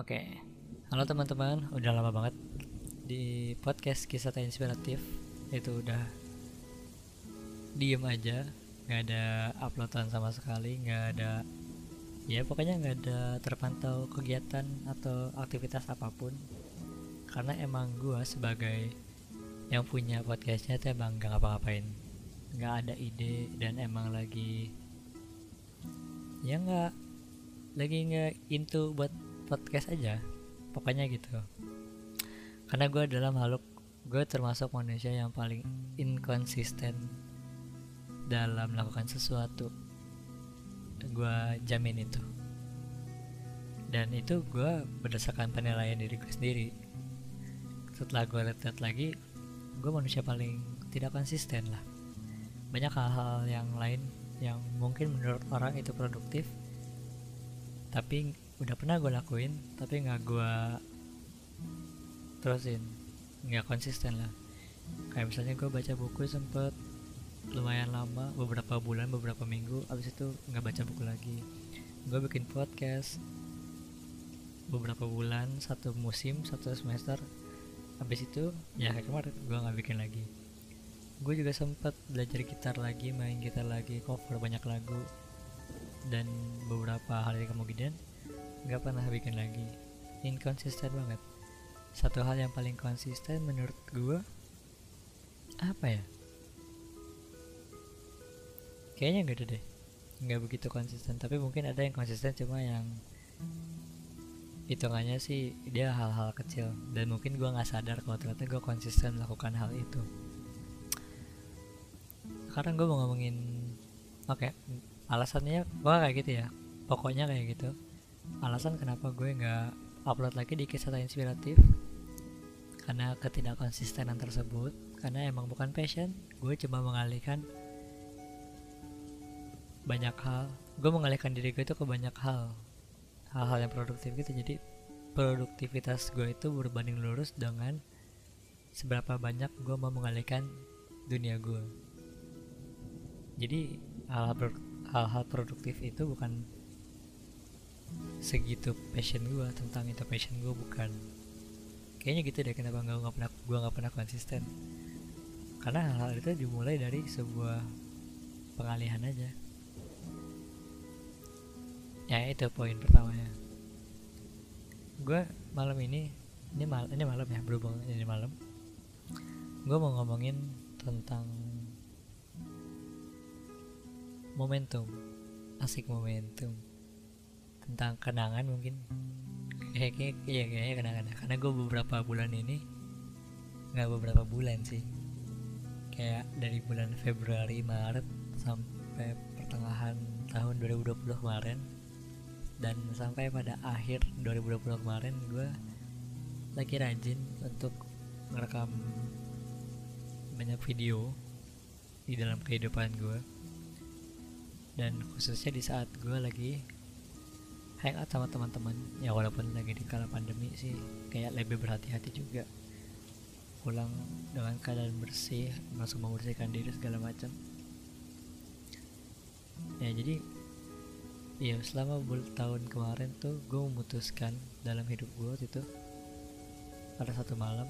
Oke, halo teman-teman, udah lama banget di podcast kisah tak inspiratif. Itu udah diem aja, nggak ada uploadan sama sekali, nggak ada ya pokoknya nggak ada terpantau kegiatan atau aktivitas apa pun. Karena emang gua sebagai yang punya podcastnya tuh emang nggak ngapa-ngapain. Nggak ada ide dan emang lagi ya nggak lagi nggak into buat podcast aja pokoknya gitu. Karena gue adalah makhluk gue termasuk manusia yang paling inkonsisten dalam melakukan sesuatu. Gue jamin itu. Dan itu gue berdasarkan penilaian diri gue sendiri. Setelah gue lihat lagi gue manusia paling tidak konsisten lah. Banyak hal-hal yang lain yang mungkin menurut orang itu produktif tapi udah pernah gue lakuin tapi nggak gue terusin. Nggak konsisten lah. Kayak misalnya gue baca buku sempet lumayan lama beberapa bulan beberapa minggu abis itu nggak baca buku lagi. Gue bikin podcast beberapa bulan satu musim satu semester. Habis itu ya kayak kemarin gue nggak bikin lagi. Gue juga sempat belajar gitar lagi main gitar lagi cover banyak lagu dan beberapa yang kemudian nggak pernah bikin lagi. Inkonsisten banget. Satu hal yang paling konsisten menurut gue apa ya? Kayaknya nggak ada deh. Nggak begitu konsisten tapi mungkin ada yang konsisten cuma yang hitungannya sih dia hal-hal kecil. Dan mungkin gue nggak sadar kalau ternyata gue konsisten melakukan hal itu. Sekarang gue mau ngomongin oke okay, alasannya gue kayak gitu ya. Pokoknya kayak gitu alasan kenapa gue nggak upload lagi di kisah inspiratif? Karena ketidakkonsistenan tersebut. Karena emang bukan passion. Gue cuma mengalihkan banyak hal. Gue mengalihkan diri gue itu ke banyak hal. Hal-hal yang produktif gitu. Jadi produktivitas gue itu berbanding lurus dengan seberapa banyak gue mau mengalihkan dunia gue. Jadi hal-hal hal-hal produktif itu bukan segitu passion gue tentang itu passion gue bukan. Kayaknya gitu deh kenapa nggak nggak pernah gue nggak pernah konsisten. Karena hal-hal itu dimulai dari sebuah pengalihan aja. Ya itu poin pertamanya. Gue malam ini ini mal ini malam ya berhubung ini malam. Gue mau ngomongin tentang momentum. Asik momentum tentang kenangan mungkin. Kayaknya iya kayaknya kenangan. Karena gue beberapa bulan ini nggak beberapa bulan sih. Kayak dari bulan Februari Maret sampai pertengahan tahun 2020 kemarin. Dan sampai pada akhir 2020 kemarin gue lagi rajin untuk merekam banyak video di dalam kehidupan gue dan khususnya di saat gue lagi hangout sama teman-teman. Ya walaupun lagi di kala pandemi sih kayak lebih berhati-hati juga. Pulang dengan keadaan bersih langsung membersihkan diri segala macam. Ya jadi ya selama tahun kemarin tuh gue memutuskan dalam hidup gue itu pada satu malam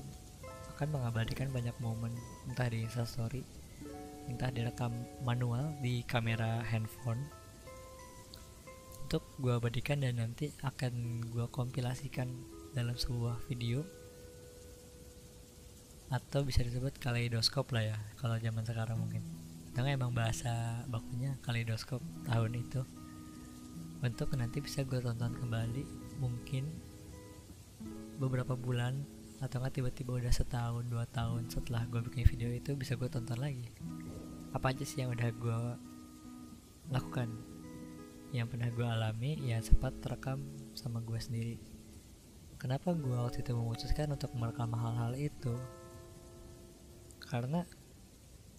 akan mengabadikan banyak momen. Entah di instastory entah direkam manual di kamera handphone untuk gue abadikan dan nanti akan gue kompilasikan dalam sebuah video. Atau bisa disebut kaleidoskop lah ya kalau zaman sekarang mungkin. Karena emang bahasa bakunya kaleidoskop tahun itu. Untuk nanti bisa gue tonton kembali mungkin beberapa bulan atau nggak tiba-tiba udah setahun dua tahun setelah gue bikin video itu bisa gue tonton lagi. Apa aja sih yang udah gue lakukan yang pernah gue alami yang sempat terekam sama gue sendiri. Kenapa gue waktu itu memutuskan untuk merekam hal-hal itu? Karena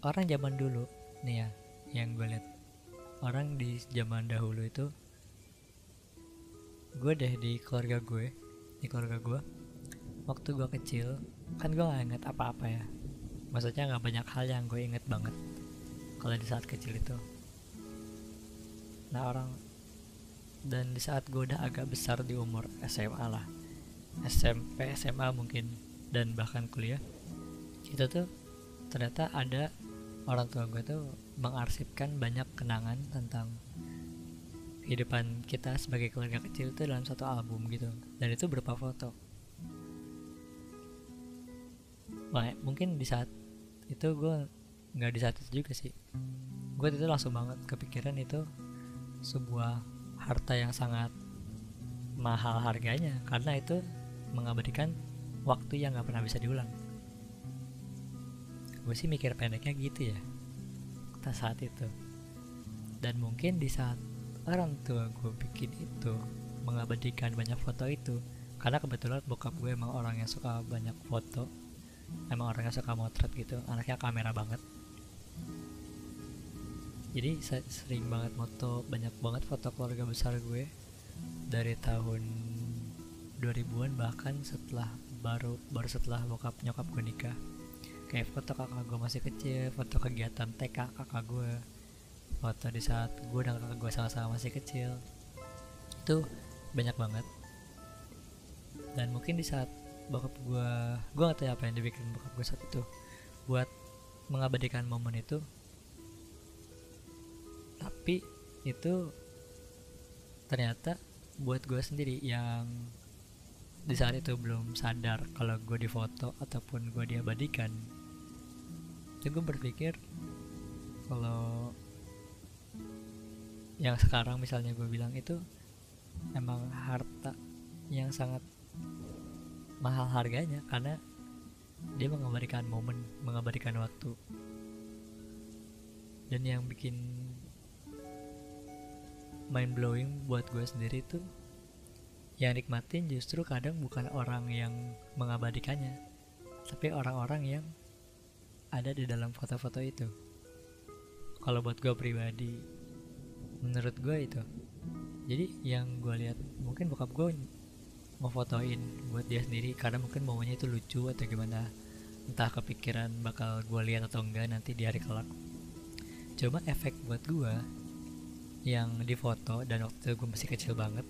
orang zaman dulu nih ya yang gue lihat orang di zaman dahulu itu gue deh di keluarga gue di keluarga gue waktu gue kecil kan gue gak inget apa-apa ya. Maksudnya nggak banyak hal yang gue inget banget kalau di saat kecil itu nah orang dan di saat gue udah agak besar di umur SMA lah SMP SMA mungkin dan bahkan kuliah itu tuh ternyata ada orang tua gue tuh mengarsipkan banyak kenangan tentang kehidupan kita sebagai keluarga kecil itu dalam satu album gitu. Dan itu berupa foto. Wah, mungkin di saat itu gue nggak di saat itu juga sih. Gue itu langsung banget kepikiran itu sebuah harta yang sangat mahal harganya karena itu mengabadikan waktu yang nggak pernah bisa diulang. Gue sih mikir pendeknya gitu ya kita saat itu. Dan mungkin di saat orang tua gue bikin itu mengabadikan banyak foto itu karena kebetulan bokap gue emang orang yang suka banyak foto emang orangnya suka motret gitu anaknya kamera banget jadi saya sering banget moto banyak banget foto keluarga besar gue dari tahun 2000-an bahkan setelah baru baru setelah bokap nyokap gue nikah. Kayak foto kakak gue masih kecil foto kegiatan TK kakak gue foto di saat gue dan kakak gue sama-sama masih kecil. Itu banyak banget. Dan mungkin di saat bokap gue gue gak tahu apa yang dibikin bokap gue saat itu. Buat mengabadikan momen itu tapi itu ternyata buat gue sendiri yang di saat itu belum sadar kalau gue difoto ataupun gue diabadikan itu gue berpikir kalau yang sekarang misalnya gue bilang itu emang harta yang sangat mahal harganya karena dia mengabadikan momen, mengabadikan waktu. Dan yang bikin mind blowing buat gue sendiri itu yang nikmatin justru kadang bukan orang yang mengabadikannya, tapi orang-orang yang ada di dalam foto-foto itu. Kalau buat gue pribadi, menurut gue itu. Jadi yang gue lihat mungkin bokap gue ngefotoin buat dia sendiri karena mungkin momennya itu lucu atau gimana entah kepikiran bakal gue lihat atau enggak nanti di hari kelak cuma efek buat gue yang difoto dan waktu gue masih kecil banget.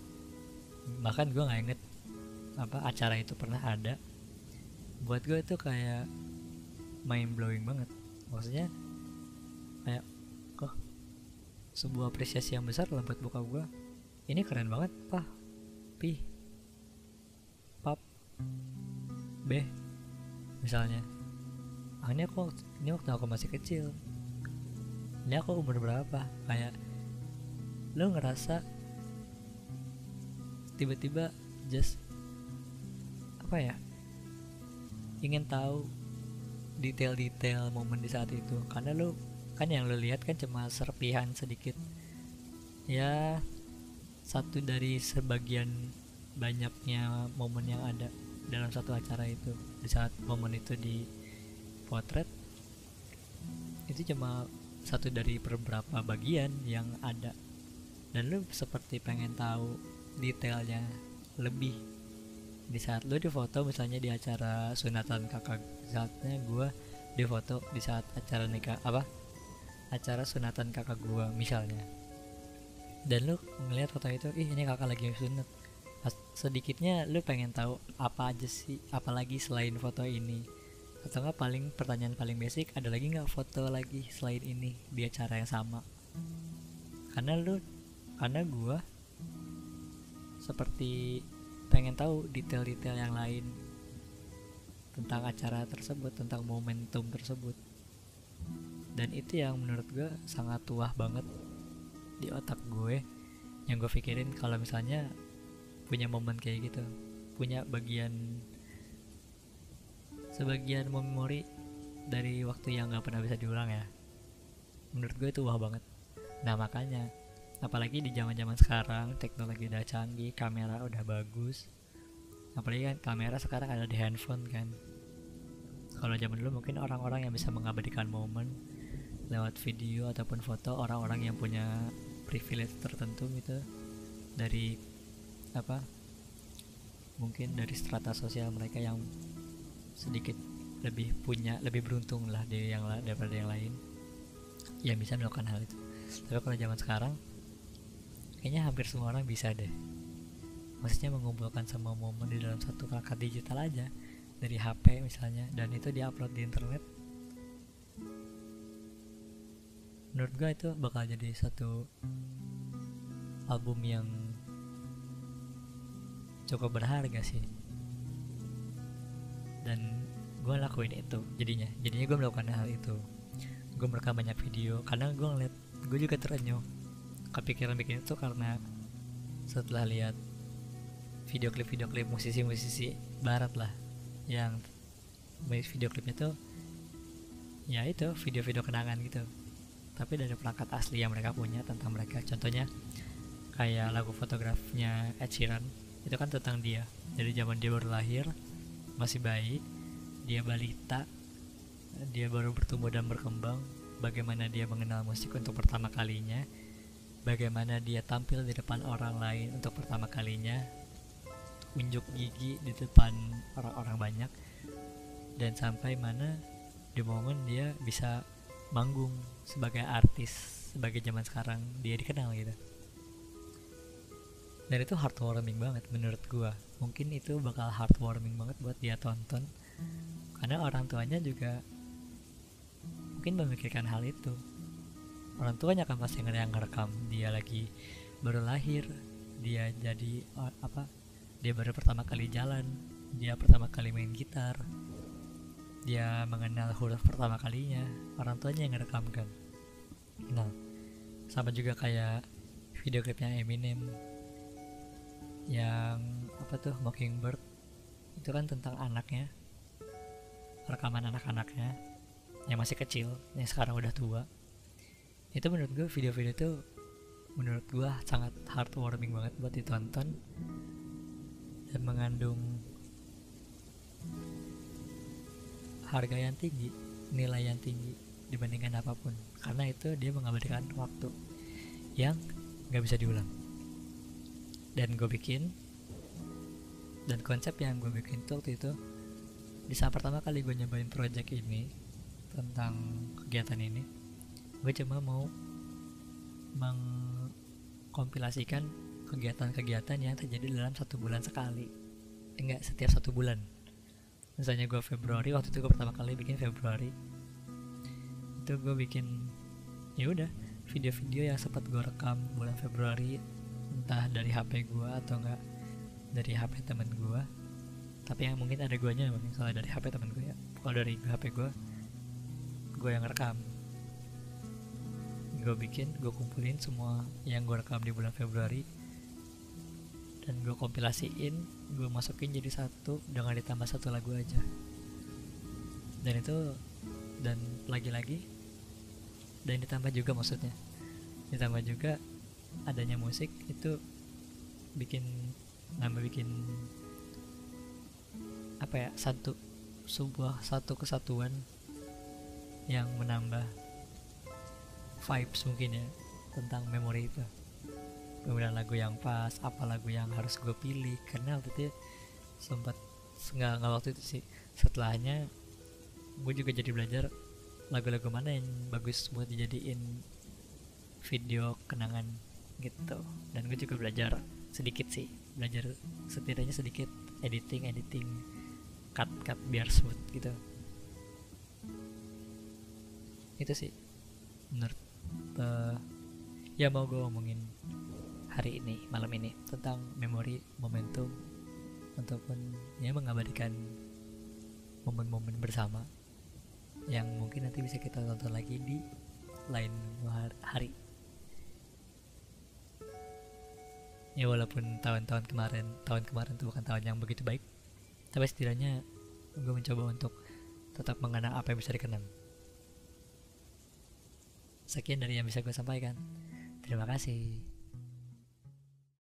Bahkan gue nggak inget apa acara itu pernah ada. Buat gue itu kayak mind blowing banget. Maksudnya kayak kok sebuah apresiasi yang besar lah buat bokap gue ini keren banget pak. Pi B. Misalnya ah, ini aku ini waktu aku masih kecil. Ini aku umur berapa? Kayak lo ngerasa tiba-tiba just apa ya? Ingin tahu detail-detail momen di saat itu. Karena lo kan yang lo lihat kan cuma serpihan sedikit. Ya satu dari sebagian banyaknya momen yang ada dalam satu acara itu di saat momen itu di potret itu cuma satu dari beberapa bagian yang ada dan lu seperti pengen tahu detailnya lebih di saat lu difoto misalnya di acara sunatan kakak saatnya gue difoto di saat acara nikah apa? Acara sunatan kakak gue misalnya. Dan lu ngeliat foto itu ih ini kakak lagi sunat. Sedikitnya lu pengen tahu apa aja sih apalagi selain foto ini? Atau enggak paling pertanyaan paling basic ada lagi nggak foto lagi selain ini di acara yang sama? Karena lu karena gua seperti pengen tahu detail-detail yang lain tentang acara tersebut tentang momentum tersebut. Dan itu yang menurut gue sangat tuah banget di otak gue yang gue pikirin kalau misalnya punya momen kayak gitu punya bagian sebagian memori dari waktu yang nggak pernah bisa diulang ya. Menurut gue itu wah banget. Nah makanya apalagi di zaman zaman sekarang teknologi udah canggih kamera udah bagus. Apalagi kan kamera sekarang ada di handphone kan. Kalau zaman dulu mungkin orang-orang yang bisa mengabadikan momen lewat video ataupun foto orang-orang yang punya privilege tertentu gitu. Dari apa mungkin dari strata sosial mereka yang sedikit lebih punya lebih beruntung lah dari yang daripada yang lain. Yang bisa melakukan hal itu. Tapi kalau zaman sekarang kayaknya hampir semua orang bisa deh. Maksudnya mengumpulkan semua momen di dalam satu perangkat digital aja. Dari HP misalnya dan itu diupload di internet. Menurut gue itu bakal jadi satu album yang cukup berharga sih. Dan gue lakuin itu jadinya. Jadinya gue melakukan hal itu. Gue merekam banyak video. Karena gue ngeliat gue juga terenyuh kepikiran bikin itu karena setelah lihat video klip video klip musisi-musisi barat lah yang video klipnya tuh ya itu video-video kenangan gitu. Tapi dari perangkat asli yang mereka punya tentang mereka. Contohnya kayak lagu fotografnya Ed Sheeran itu kan tentang dia. Dari zaman dia baru lahir masih bayi dia balita dia baru bertumbuh dan berkembang. Bagaimana dia mengenal musik untuk pertama kalinya bagaimana dia tampil di depan orang lain untuk pertama kalinya unjuk gigi di depan orang-orang banyak dan sampai mana di momen dia bisa manggung sebagai artis sebagai zaman sekarang dia dikenal gitu. Dan itu heartwarming banget menurut gua. Mungkin itu bakal heartwarming banget buat dia tonton. Karena orang tuanya juga mungkin memikirkan hal itu orang tuanya kan pasti ngerekam dia lagi baru lahir dia jadi apa dia baru pertama kali jalan dia pertama kali main gitar dia mengenal huruf pertama kalinya orang tuanya yang ngerekam kan. Nah sama juga kayak video klipnya Eminem yang apa tuh Mockingbird itu kan tentang anaknya rekaman anak-anaknya yang masih kecil yang sekarang udah tua itu menurut gue video-video itu menurut gue sangat heartwarming banget buat ditonton. Dan mengandung harga yang tinggi nilai yang tinggi dibandingkan apa pun. Karena itu dia mengabadikan waktu yang gak bisa diulang. Dan gue bikin dan konsep yang gue bikin tuh waktu itu di saat pertama kali gue nyobain project ini tentang kegiatan ini gue cuma mau mengkompilasikan kegiatan-kegiatan yang terjadi dalam satu bulan sekali. Enggak setiap satu bulan. Misalnya gue Februari waktu itu gue pertama kali bikin Februari. Itu gue bikin ya udah video-video yang sempat gue rekam bulan Februari entah dari HP gue atau enggak dari HP temen gue tapi yang mungkin ada guanya misalnya dari HP temen gue ya. Kalau dari HP gue gue yang rekam gue bikin gue kumpulin semua yang gue rekam di bulan Februari. Dan gue kompilasiin gue masukin jadi satu dengan ditambah satu lagu aja. Dan itu dan lagi-lagi dan ditambah juga maksudnya. Ditambah juga adanya musik itu bikin nambah bikin apa ya satu sebuah satu kesatuan yang menambah vibes mungkin ya tentang memori itu. Kemudian lagu yang pas apa lagu yang harus gue pilih karena waktu itu sempat nggak nggak waktu itu sih setelahnya gue juga jadi belajar lagu-lagu mana yang bagus buat dijadiin video kenangan gitu. Dan gue juga belajar sedikit sih belajar setidaknya sedikit editing editing cut cut biar smooth gitu. Itu sih menurut uh, ya mau gue ngomongin hari ini malam ini tentang memori momentum ataupun ya mengabadikan momen-momen bersama yang mungkin nanti bisa kita tonton lagi di lain hari. Ya walaupun tahun-tahun kemarin tahun kemarin itu bukan tahun yang begitu baik tapi setidaknya gue mencoba untuk tetap mengenang apa yang bisa dikenang sekian dari yang bisa gue sampaikan. Terima kasih